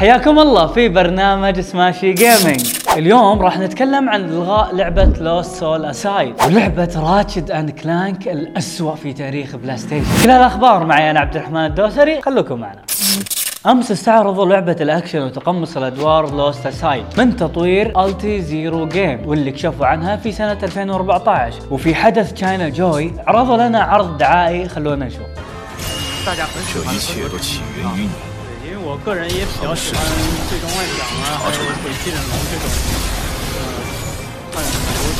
حياكم الله في برنامج سماشي جيمنج اليوم راح نتكلم عن إلغاء لعبة Lost Soul Aside ولعبة Ratchet and Clank الأسوأ في تاريخ بلاي ستيشن كل الاخبار معي أنا عبد الرحمن الدوسري. خلوكم معنا. أمس استعرضوا لعبة الأكشن وتقمص الأدوار Lost Aside من تطوير UltiZero Games واللي كشفوا عنها في سنة 2014 وفي حدث ChinaJoy عرضوا لنا عرض دعائي خلونا نشوف. 大家很喜欢这一切都起源于你。对，因为我个人也比较喜欢最终幻想啊，还有鬼泣忍龙这种，呃，很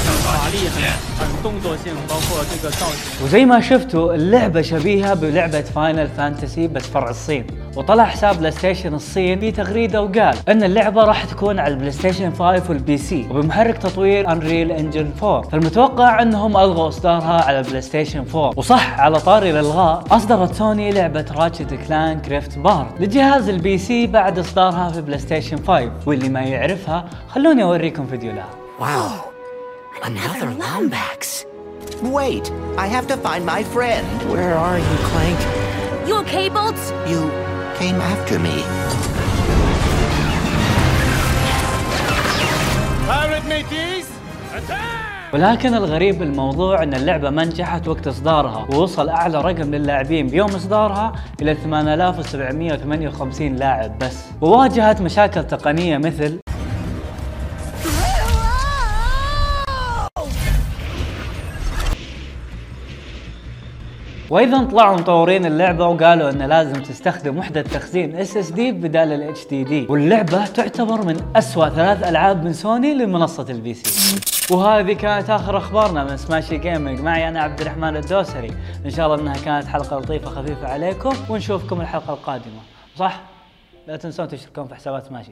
很华丽、很很动作性，包括这个造型。 وزي ما شفتوا اللعبة شبيهة بلعبة فاينل فانتسي بس فرع الصين وطلع حساب بلاي ستيشن الصين في تغريدة وقال إن اللعبة راح تكون على البلاي ستيشن 5 وال PC وبمحرك تطوير Unreal Engine 4 فالمتوقع إنهم ألغوا إصدارها على البلاي ستيشن 4 وصح على طاري الإلغاء أصدرت سوني لعبة Ratchet Clank Rift Apart لجهاز ال PC بعد إصدارها في بلاي ستيشن 5 واللي ما يعرفها خلوني أوريكم فيديو لها Wow. Another Lombax. Wait, I have to find my friend. Where are you, Clank? You okay, Bolts? You came after me. ولكن الغريب بالموضوع إن اللعبة ما نجحت وقت إصدارها ووصل أعلى رقم للاعبين بيوم إصدارها إلى 8758 لاعب بس وواجهت مشاكل تقنية مثل وأيضا طلعوا مطورين اللعبة وقالوا إن لازم تستخدم وحدة تخزين SSD بدال ال HDD واللعبة تعتبر من أسوأ ثلاث ألعاب من سوني لمنصة ال PC وهذه كانت آخر أخبارنا من سماشي جيمنج معي أنا عبد الرحمن الدوسري. إن شاء الله إنها كانت حلقة لطيفة خفيفة عليكم. ونشوفكم الحلقة القادمة. صح؟ لا تنسون تشتركون في حسابات سماشي